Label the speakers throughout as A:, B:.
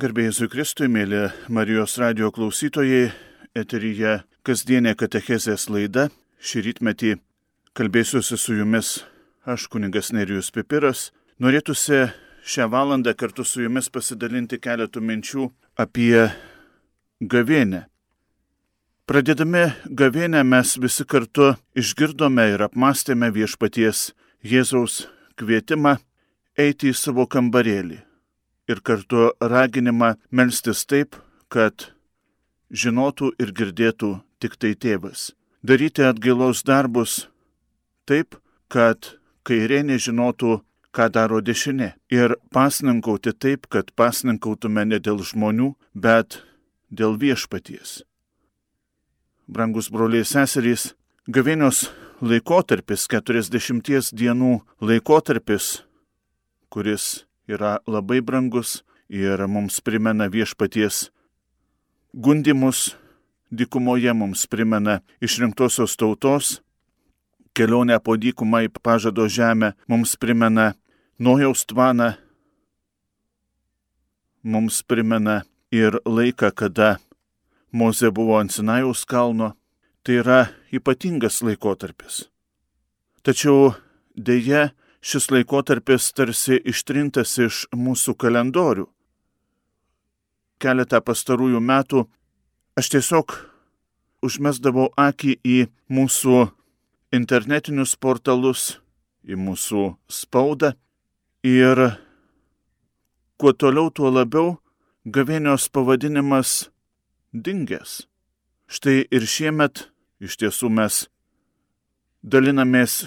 A: Garbėjai Kristui, mėly Marijos radio klausytojai, eteryje kasdienė katechezės laida. Šį rytmetį kalbėsiuosi su jumis aš, kuningas Nerijus Pipiras. Norėtųsi šią valandą kartu su jumis pasidalinti keletų minčių apie gavėnę. Pradėdami gavėnę mes visi kartu išgirdome ir apmastėme viešpaties Jėzaus kvietimą eiti į savo kambarėlį ir kartu raginimą melstis taip, kad žinotų ir girdėtų tik tai tėvas. Daryti atgailos darbus taip, kad kairė nežinotų, ką daro dešinė. Ir pasninkauti taip, kad pasninkautume ne dėl žmonių, bet dėl viešpaties. Brangus broliai seserys, gavėnios laikotarpis, 40 dienų laikotarpis, kuris yra labai brangus ir mums primena viešpaties gundimus dykumoje, mums primena išrinktosios tautos kelionę po dykumą į pažado žemę, mums primena Nojaus tvaną, mums primena ir laiką, kada Moze buvo ant Sinajaus kalno. Tai yra ypatingas laikotarpis. Tačiau dėje šis laikotarpis tarsi ištrintas iš mūsų kalendorių. Keletą pastarųjų metų aš tiesiog užmesdavau akį į mūsų internetinius portalus, į mūsų spaudą ir kuo toliau, tuo labiau gavėnios pavadinimas dingęs. Štai ir šiemet iš tiesų mes dalinamės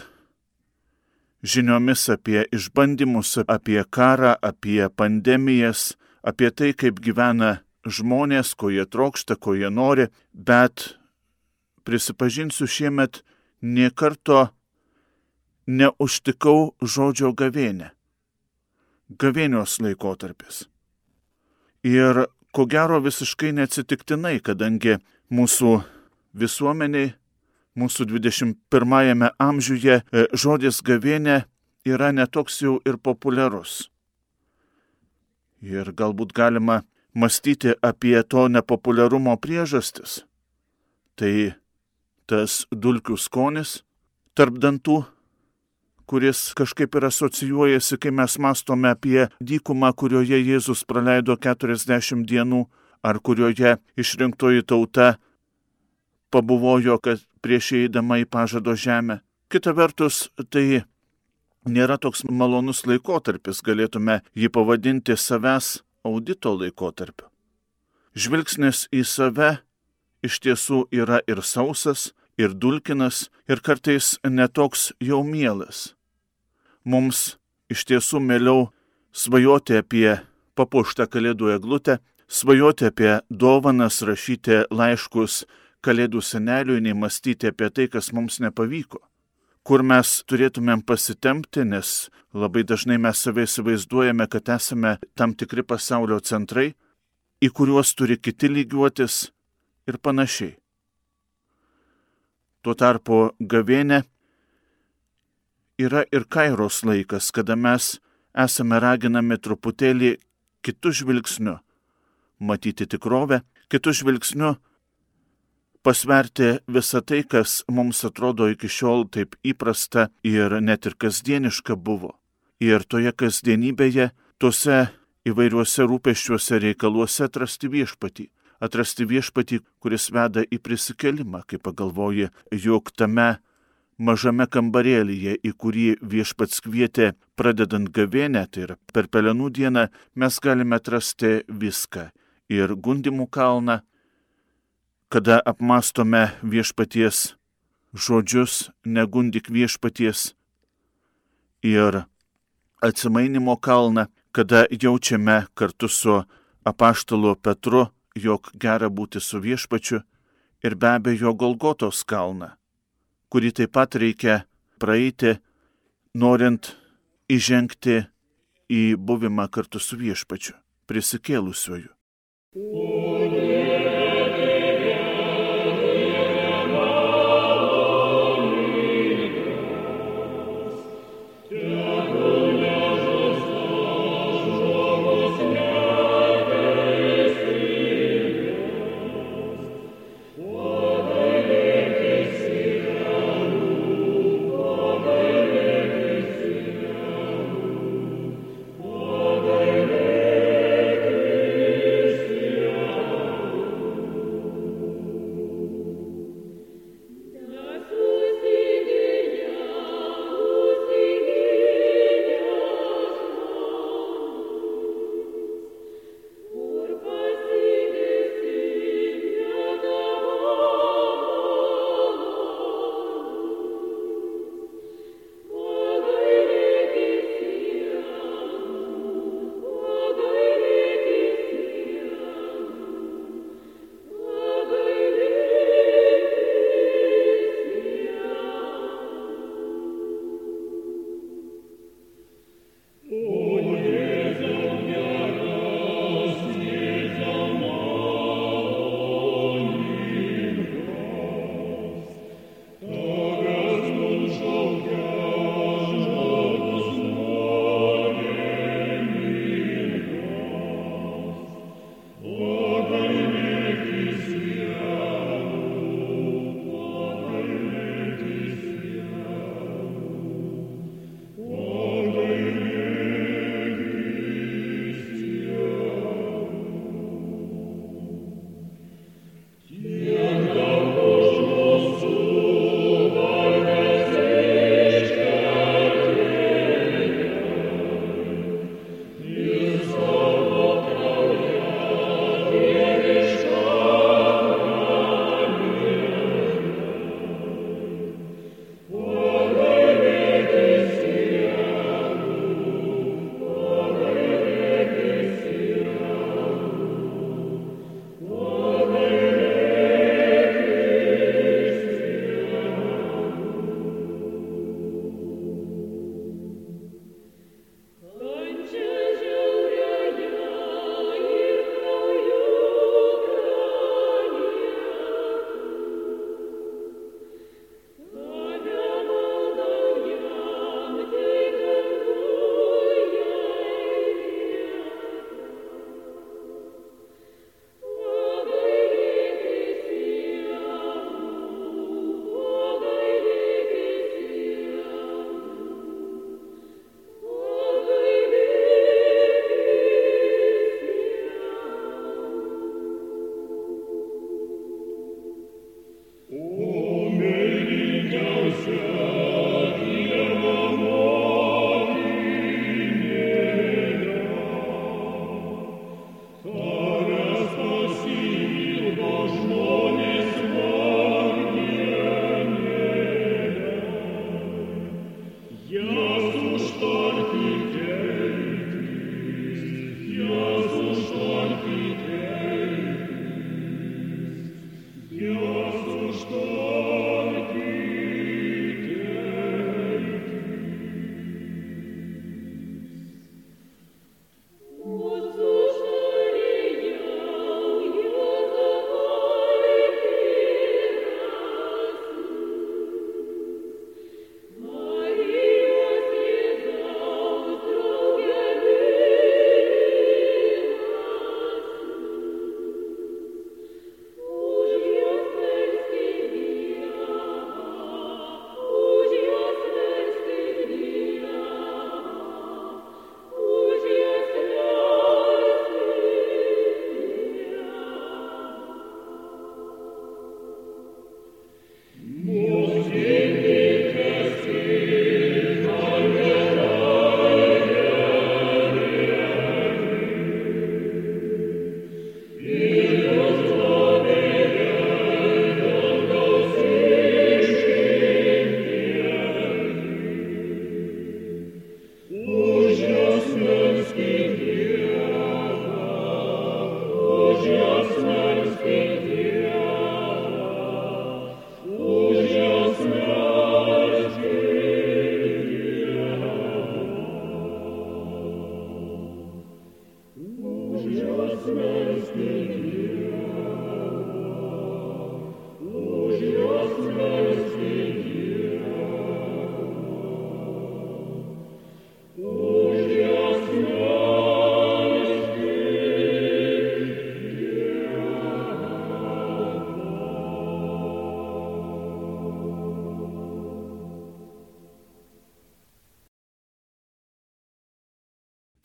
A: žiniomis apie išbandymus, apie karą, apie pandemijas, apie tai, kaip gyvena žmonės, ko jie trokšta, ko jie nori, bet prisipažinsiu šiemet niekarto neužtikau žodžio gavėnė. Gavėnios laikotarpis. Ir ko gero visiškai neatsitiktinai, kadangi mūsų visuomeniai mūsų 21-ame amžiuje e, žodis gavėnė yra netoks jau ir populiarus. Ir galbūt galima mąstyti apie to nepopuliarumo priežastis. Tai tas dulkių skonis tarp dantų, kuris kažkaip ir asocijuojasi, kai mes mastome apie dykumą, kurioje Jėzus praleido 40 dienų, ar kurioje išrinktoji tauta pabuvojo, kad prieš įeidama į pažado žemę. Kita vertus, tai nėra toks malonus laikotarpis, galėtume jį pavadinti savęs audito laikotarpiu. Žvilgsnis į save iš tiesų yra ir sausas, ir dulkinas, ir kartais netoks jau mielas. Mums iš tiesų mieliau svajoti apie papuoštą kalėdų eglutę, svajoti apie dovanas, rašyti laiškus Kalėdų seneliui, nei mąstyti apie tai, kas mums nepavyko. Kur mes turėtumėm pasitempti, nes labai dažnai mes save įsivaizduojame, kad esame tam tikri pasaulio centrai, į kuriuos turi kiti lygiuotis ir panašiai. Tuo tarpu gavėnė yra ir kairos laikas, kada mes esame raginami truputėlį kitų žvilgsnių matyti tikrovę, kitų žvilgsnių pasverti visą tai, kas mums atrodo iki šiol taip įprasta ir net ir kasdieniška buvo. Ir toje kasdienybėje, tuose įvairiuose rūpeščiuose reikaluose atrasti viešpatį. Atrasti viešpatį, kuris veda į prisikelimą, kai pagalvoji, jog tame mažame kambarėlyje, į kurį viešpats kvietė pradedant gavėnę, tai yra per pelenų dieną, mes galime atrasti viską. Ir gundimų kalną, kada apmastome viešpaties žodžius, negundik viešpaties ir atsimainimo kalną, kada jaučiame kartu su apaštalu Petru, jog gera būti su viešpačiu ir be abejo Golgotos kalną, kurį taip pat reikia praeiti, norint įžengti į buvimą kartu su viešpačiu, prisikėlusiuoju.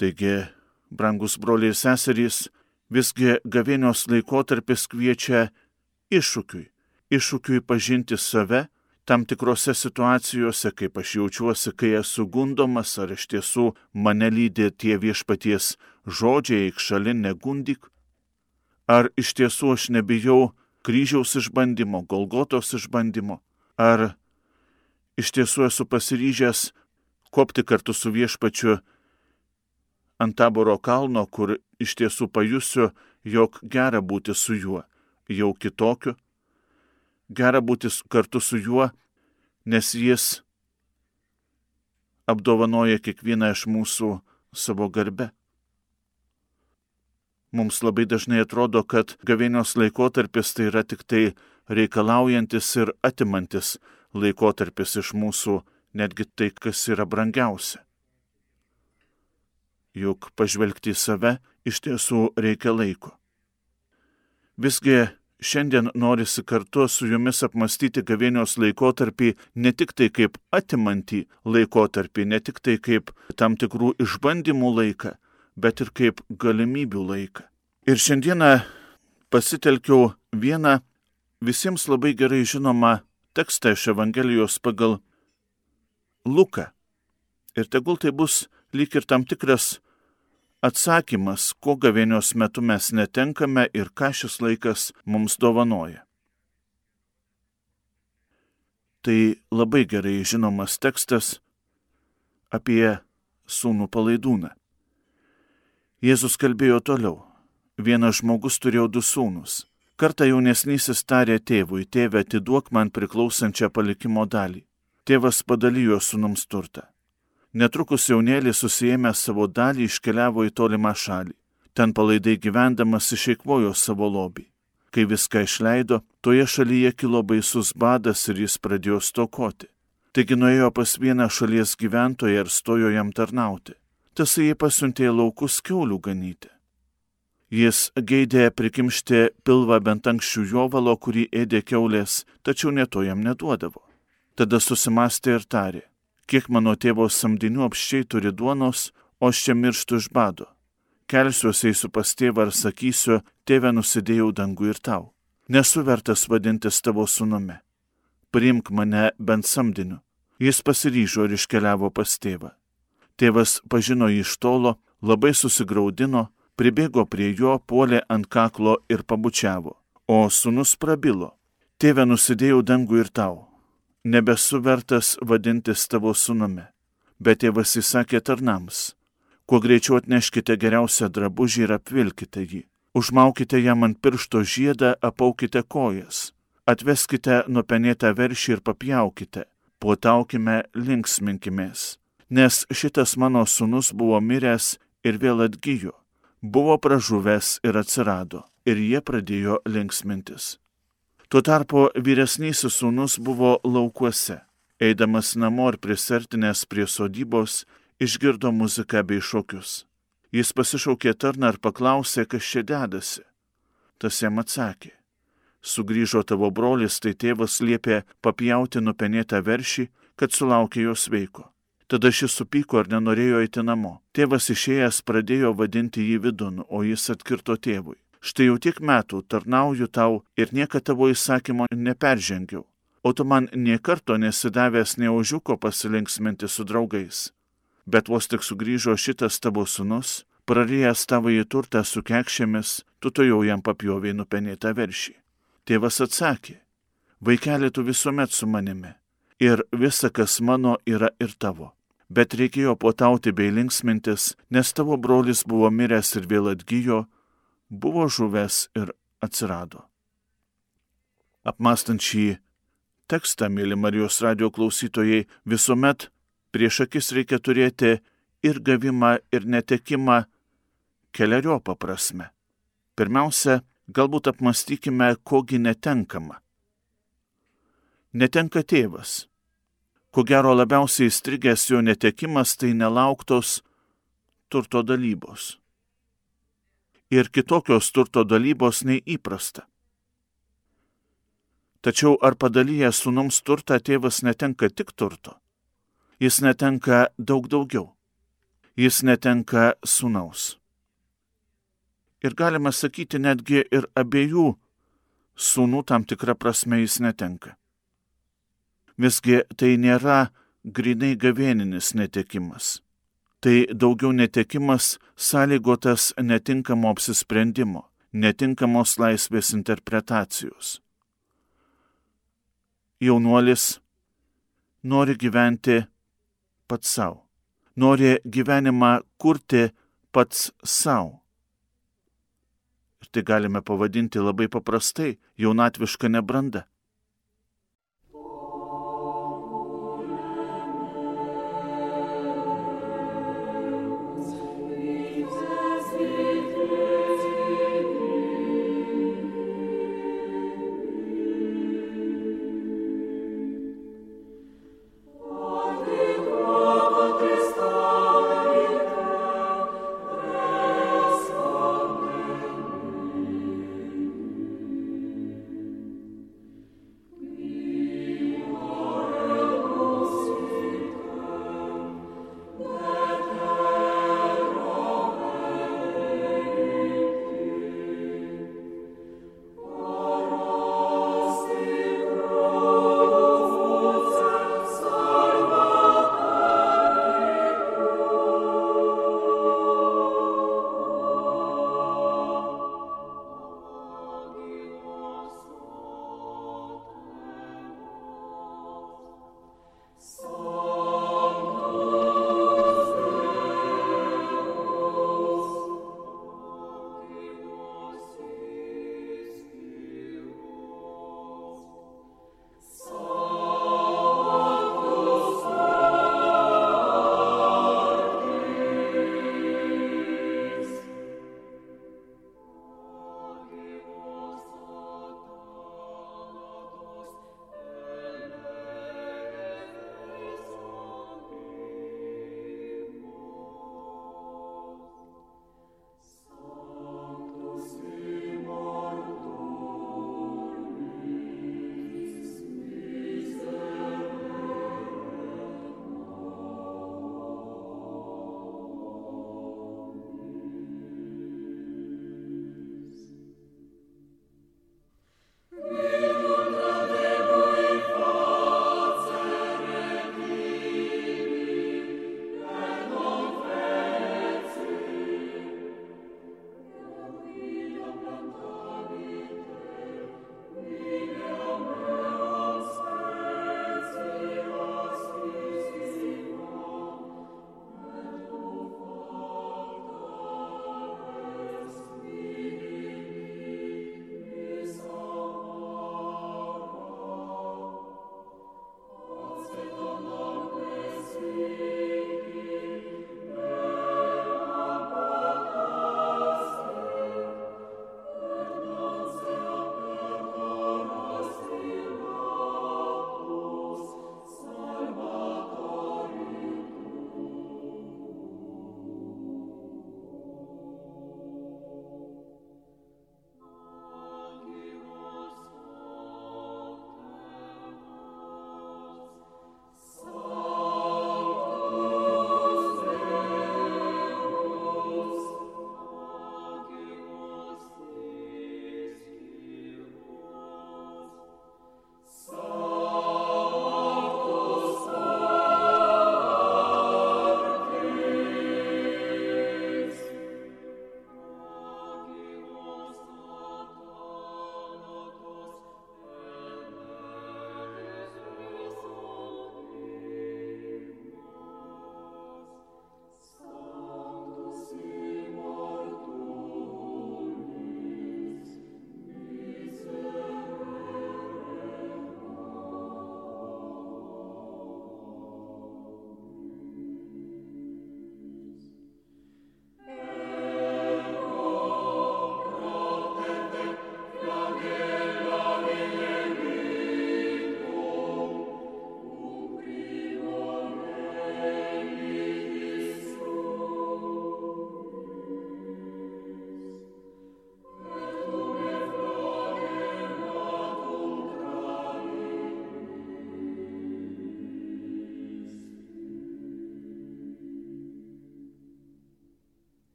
A: Taigi, brangus broliai ir seserys, visgi gavėnios laikotarpis kviečia iššūkiui. Iššūkiui pažinti save tam tikrose situacijose, kaip aš jaučiuosi, kai esu gundomas, ar iš tiesų mane lydė tie viešpaties žodžiai, eik šalin, negundyk. Ar iš tiesų aš nebijau kryžiaus išbandymo, Golgotos išbandymo, ar iš tiesų esu pasiryžęs kopti kartu su viešpačiu ant taboro kalno, kur iš tiesų pajusiu, jog gera būti su juo, jau kitokiu, gera būti kartu su juo, nes jis apdovanoja kiekvieną iš mūsų savo garbe. Mums labai dažnai atrodo, kad gavėnios laikotarpis tai yra tik tai reikalaujantis ir atimantis laikotarpis iš mūsų netgi tai, kas yra brangiausia juk pažvelgti į save iš tiesų reikia laiko. Visgi šiandien norisi kartu su jumis apmastyti gavėnios laikotarpį ne tik tai kaip atimantį laikotarpį, ne tik tai kaip tam tikrų išbandymų laiką, bet ir kaip galimybių laiką. Ir šiandieną pasitelkiau vieną visiems labai gerai žinomą tekstą iš Evangelijos pagal Luką. Ir tegul tai bus lyg ir tam tikras atsakymas, ko gavėnios metu mes netenkame ir ką šis laikas mums dovanoja. Tai labai gerai žinomas tekstas apie sūnų palaidūną. Jėzus kalbėjo toliau. Vienas žmogus turėjo du sūnus. Kartą jaunesnysis tarė tėvui, tėve atiduok man priklausančią palikimo dalį. Tėvas padalijo sūnums turtą. Netrukus jaunėlis susijėmė savo dalį iškeliavo į tolimą šalį. Ten palaidai gyvendamas išeikvojo savo lobį. Kai viską išleido, toje šalyje kilo baisus badas ir jis pradėjo stokoti. Taigi nuėjo pas vieną šalies gyventoją ir stojo jam tarnauti. Tasai jį pasiuntė laukus keulių ganyti. Jis geidė prikimšti pilvą bent anksčiau jovalo, kurį ėdė keulės, tačiau neto jam neduodavo. Tada susimastė ir tarė, kiek mano tėvo samdinių apščiai turi duonos, o aš čia mirštu iš bado. Kelsiuosi eisiu pas tėvą ir sakysiu, tėve nusidėjau dangų ir tau. Nesu vertas vadintis tavo sunumi. Priimk mane bent samdiniu. Jis pasiryžo ir iškeliavo pas tėvą. Tėvas pažino jį iš tolo, labai susigaudino, pribėgo prie jo, puolė ant kaklo ir pabučiavo. O sunus prabilo. Tėve nusidėjau dangų ir tau nebesu vertas vadintis tavo sunumi. Bet tėvas įsakė tarnams, kuo greičiau atneškite geriausią drabužį ir apvilkite jį. Užmaukite jam ant piršto žiedą, apaukite kojas, atveskite nupenėtą veršį ir papjaukite, puotaukime, linksminkimės. Nes šitas mano sunus buvo miręs ir vėl atgyjo, buvo pražuvęs ir atsirado, ir jie pradėjo linksmintis. Tuo tarpu vyresnysis sūnus buvo laukuose. Eidamas namo ir prisartinęs prie sodybos, išgirdo muziką bei šokius. Jis pasišaukė tarną ir paklausė, kas čia dedasi. Tas jam atsakė. Sugryžo tavo brolis, tai tėvas liepė papjauti nupenėtą veršį, kad sulaukė jo sveiko. Tada šis supyko ir nenorėjo eiti namo. Tėvas išėjęs pradėjo vadinti jį vidun, o jis atkirto tėvui. Štai jau tiek metų tarnauju tau ir niekada tavo įsakymo neperžengiau, o tu man niekarto nesidavęs neužiuko pasilinksminti su draugais. Bet vos tik sugrįžo šitas tavo sunus, prarijęs tavo į turtą su kekšėmis, tu to jau jam papjoviai nupenėtą veršį. Tėvas atsakė, vaikeli tu visuomet su manimi, ir visa, kas mano, yra ir tavo. Bet reikėjo potauti bei linksmintis, nes tavo brolis buvo miręs ir vėl atgyjo, buvo žuvęs ir atsirado. Apmastant šį tekstą, mėly Marijos radio klausytojai, visuomet prieš akis reikia turėti ir gavimą, ir netekimą keliariopą prasme. Pirmiausia, galbūt apmastykime, kogi netenkama. Netenka tėvas. Ko gero labiausiai įstrigęs jo netekimas tai nelauktos turto dalybos. Ir kitokios turto dalybos nei įprasta. Tačiau ar padalyjęs sunums turtą tėvas netenka tik turto? Jis netenka daug daugiau. Jis netenka sunaus. Ir galima sakyti netgi ir abiejų sūnų tam tikrą prasme jis netenka. Visgi tai nėra grinai gavieninis netekimas. Tai daugiau netekimas sąlygotas netinkamo apsisprendimo, netinkamos laisvės interpretacijos jaunuolis nori gyventi pats savo, nori gyvenimą kurti pats savo. Ir tai galime pavadinti labai paprastai jaunatviška nebranda.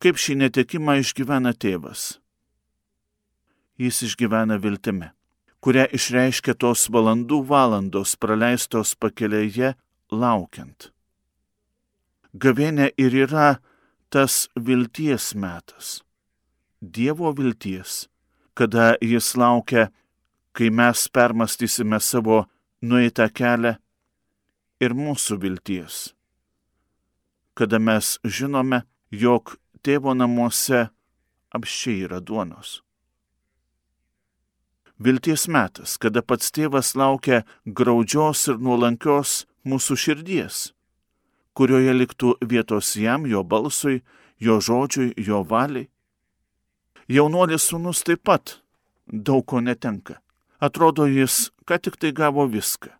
A: Kaip šį netekimą išgyvena tėvas? Jis išgyvena viltimi, kurią išreiškia tos valandų valandos praleistos pakelėje laukiant. Gavienė ir yra tas vilties metas. Dievo vilties, kada jis laukia, kai mes permastysime savo nueitą kelią ir mūsų vilties, kada mes žinome, jog tėvo namuose apščiai yra duonos. Vilties metas, kada pats tėvas laukia graudžios ir nuolankios mūsų širdies, kurioje liktų vietos jam, jo balsui, jo žodžiui, jo valiai. Jaunuolis sunus taip pat daug ko netenka. Atrodo, jis ką tik tai gavo viską,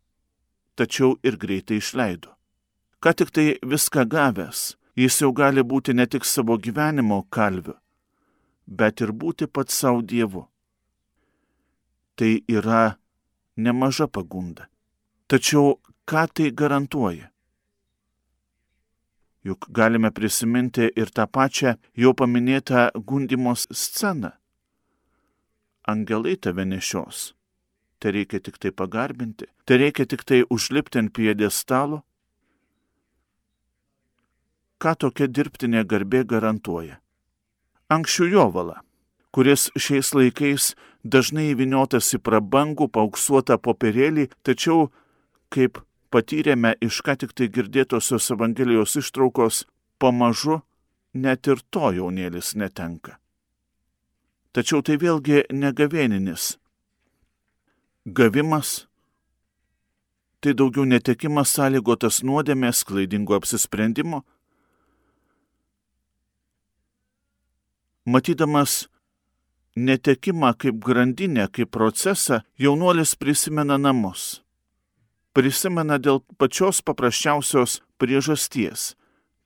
A: tačiau ir greitai išleido. Ką tik tai viską gavęs, Jis jau gali būti ne tik savo gyvenimo kalviu, bet ir būti pats savo Dievu. Tai yra nemaža pagunda. Tačiau ką tai garantuoja? Juk galime prisiminti ir tą pačią jau paminėtą gundimos sceną. Angelai tave nešios. Tai reikia tik tai pagarbinti, tai reikia tik tai užlipti ant piedestalo ką tokia dirbtinė garbė garantuoja. Anksčiau jovala, kuris šiais laikais dažnai įviniotas į prabangų pauksuotą popierėlį, tačiau, kaip patyrėme iš ką tik tai girdėtosios Evangelijos ištraukos, pamažu net ir to jaunėlis netenka. Tačiau tai vėlgi negavieninis. Gavimas tai daugiau netekimas sąlygotas nuodėmės, klaidingo apsisprendimo, Matydamas netekimą kaip grandinę, kaip procesą, jaunuolis prisimena namus. Prisimena dėl pačios paprasčiausios priežasties.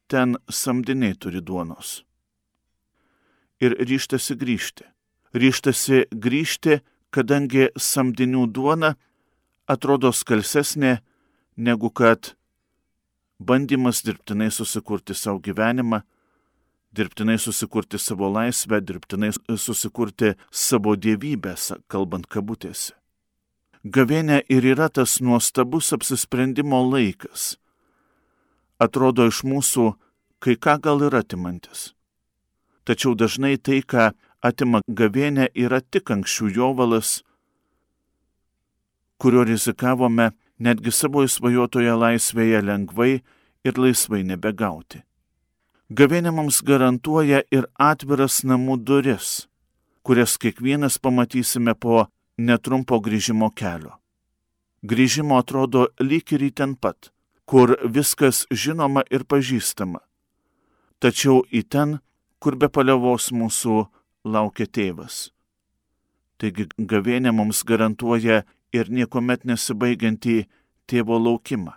A: Ten samdiniai turi duonos. Ir ryštasi grįžti. Ryštasi grįžti, kadangi samdinių duona atrodo skalsesnė negu kad bandymas dirbtinai susikurti savo gyvenimą, dirbtinai susikurti savo laisvę, dirbtinai susikurti savo dievybę, kalbant kabutėse. Gavienė ir yra tas nuostabus apsisprendimo laikas. Atrodo iš mūsų kai ką gal ir atimantis. Tačiau dažnai tai, ką atima gavienė, yra tik anksčiau jovalas, kurio rizikavome netgi savo įsvajotoje laisvėje lengvai ir laisvai nebegauti. Gavienė mums garantuoja ir atviras namų duris, kurias kiekvienas pamatysime po netrumpo grįžimo kelio. Grįžimo atrodo lyg ir į ten pat, kur viskas žinoma ir pažįstama. Tačiau į ten, kur be paliovos mūsų laukia tėvas. Taigi gavienė mums garantuoja ir niekuomet nesibaigiantį tėvo laukimą,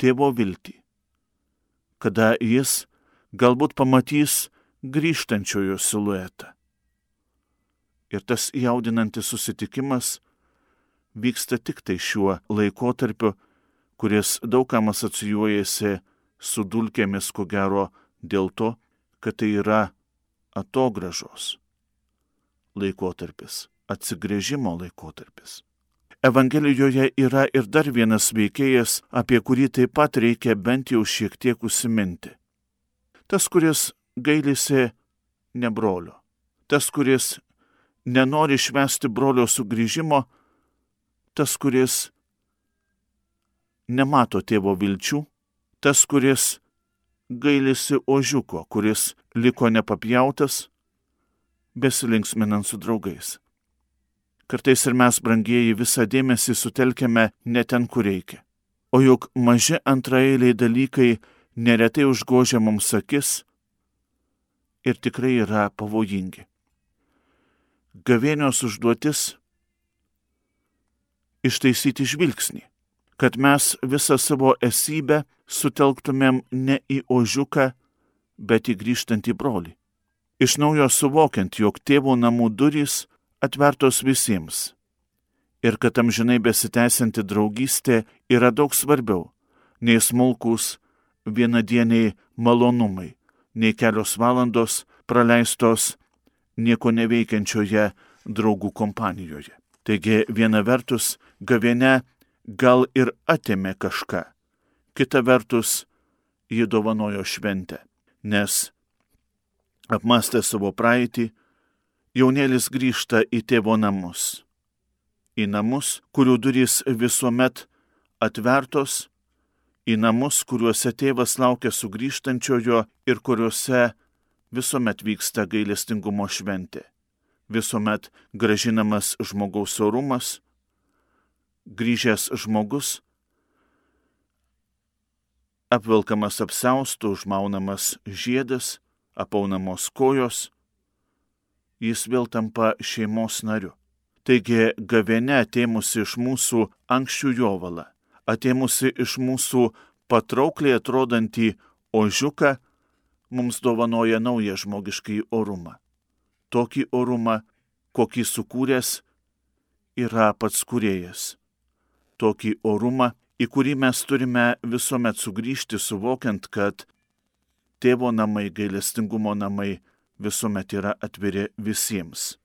A: tėvo viltį kada jis galbūt pamatys grįžtančiojo siluetą. Ir tas jaudinantis susitikimas vyksta tik tai šiuo laikotarpiu, kuris daugam asocijuojasi su dulkėmis, ko gero, dėl to, kad tai yra atogražos laikotarpis, atsigrėžimo laikotarpis. Evangelijoje yra ir dar vienas veikėjas, apie kurį taip pat reikia bent jau šiek tiek užsiminti. Tas, kuris gailisi ne brolio. Tas, kuris nenori švesti brolio sugrįžimo. Tas, kuris nemato tėvo vilčių. Tas, kuris gailisi ožiuko, kuris liko nepapjautas, besilinksminant su draugais. Kartais ir mes, brangieji, visą dėmesį sutelkiame ne ten, kur reikia. O juk maži antraeiliai dalykai neretai užgožia mums akis ir tikrai yra pavojingi. Gavėnios užduotis - ištaisyti žvilgsnį, kad mes visą savo esybę sutelktumėm ne į ožiuką, bet į grįžtantį brolį. Iš naujo suvokiant, jog tėvo namų durys atvertos visiems. Ir kad amžinai besitęsianti draugystė yra daug svarbiau nei smulkus vienadieniai malonumai, nei kelios valandos praleistos nieko neveikiančioje draugų kompanijoje. Taigi viena vertus gavėne gal ir atėmė kažką, kita vertus ji dovanojo šventę, nes apmastę savo praeitį, jaunėlis grįžta į tėvo namus. Į namus, kurių durys visuomet atvertos, į namus, kuriuose tėvas laukia sugrįžtančiojo ir kuriuose visuomet vyksta gailestingumo šventė. Visuomet gražinamas žmogaus orumas, grįžęs žmogus, apvilkamas apsaustų, užmaunamas žiedas, apaunamos kojos, jis vėl tampa šeimos nariu. Taigi gavėne atėmusi iš mūsų anksčių jovalą, atėmusi iš mūsų patraukliai atrodantį ožiuką, mums dovanoja naują žmogiškai orumą. Tokį orumą, kokį sukūręs yra pats kurėjas. Tokį orumą, į kurį mes turime visuomet sugrįžti, suvokiant, kad tėvo namai, gailestingumo namai visuomet yra atviri visiems.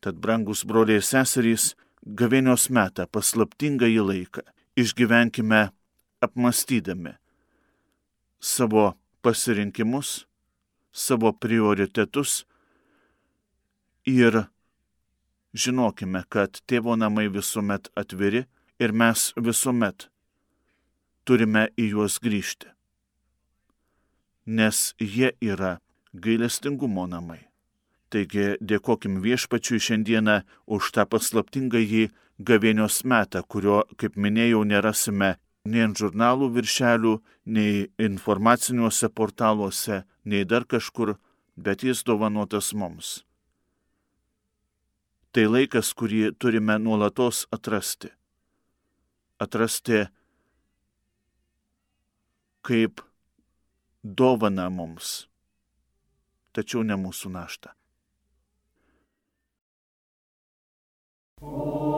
A: Tad, brangus broliai ir seserys, gavėnios metą, paslaptingą į laiką, išgyvenkime apmastydami savo pasirinkimus, savo prioritetus ir žinokime, kad tėvo namai visuomet atviri ir mes visuomet turime į juos grįžti, nes jie yra gailestingumo namai. Taigi dėkokim viešpačiui šiandieną už tą paslaptingą jį gavėnios metą, kurio, kaip minėjau, nerasime nei ant žurnalų viršelių, nei informaciniuose portaluose, nei dar kažkur, bet jis dovanotas mums. Tai laikas, kurį turime nuolatos atrasti. Atrasti kaip dovana mums, tačiau ne mūsų našta. Oh,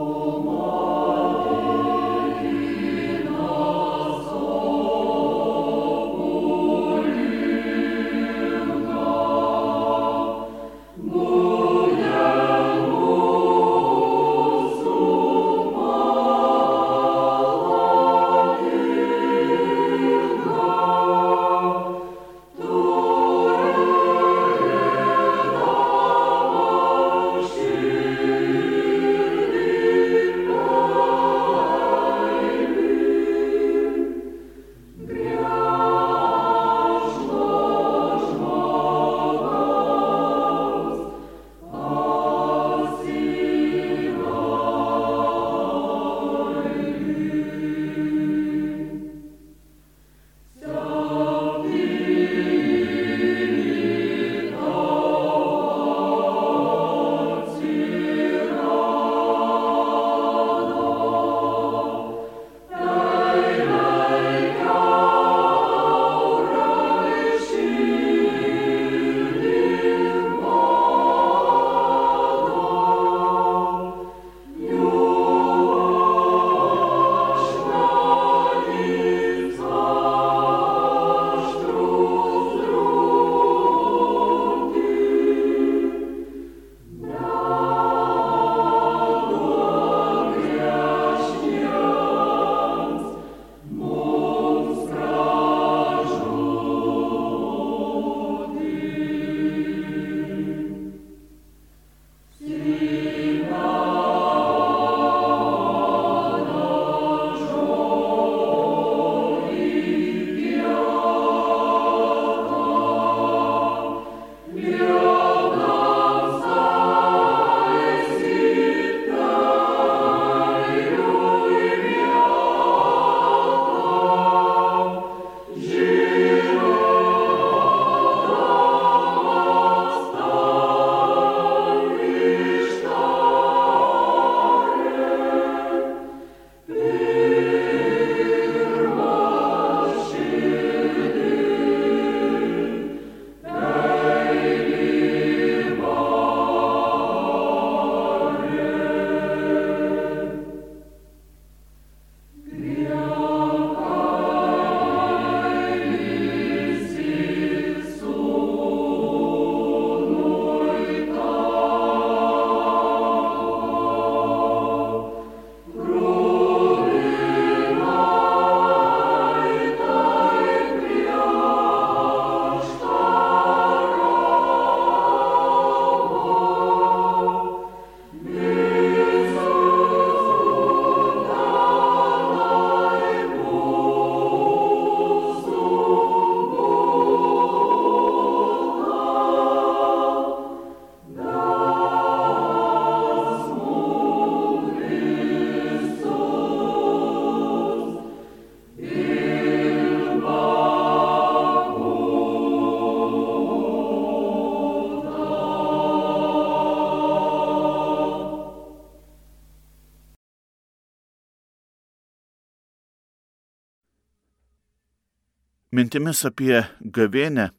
A: mintimis apie gavėnę,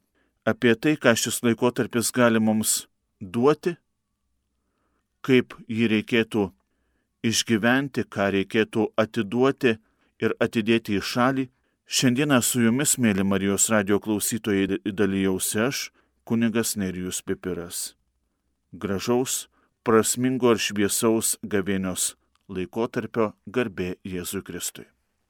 A: apie tai, ką šis laikotarpis gali mums duoti, kaip jį reikėtų išgyventi, ką reikėtų atiduoti ir atidėti į šalį. Šiandieną su jumis, mėly Marijos radio klausytojai, dalyjausi aš, kunigas Nerijus Pipiras. Gražaus, prasmingo ir šviesaus gavėnios laikotarpio garbė Jėzui Kristui.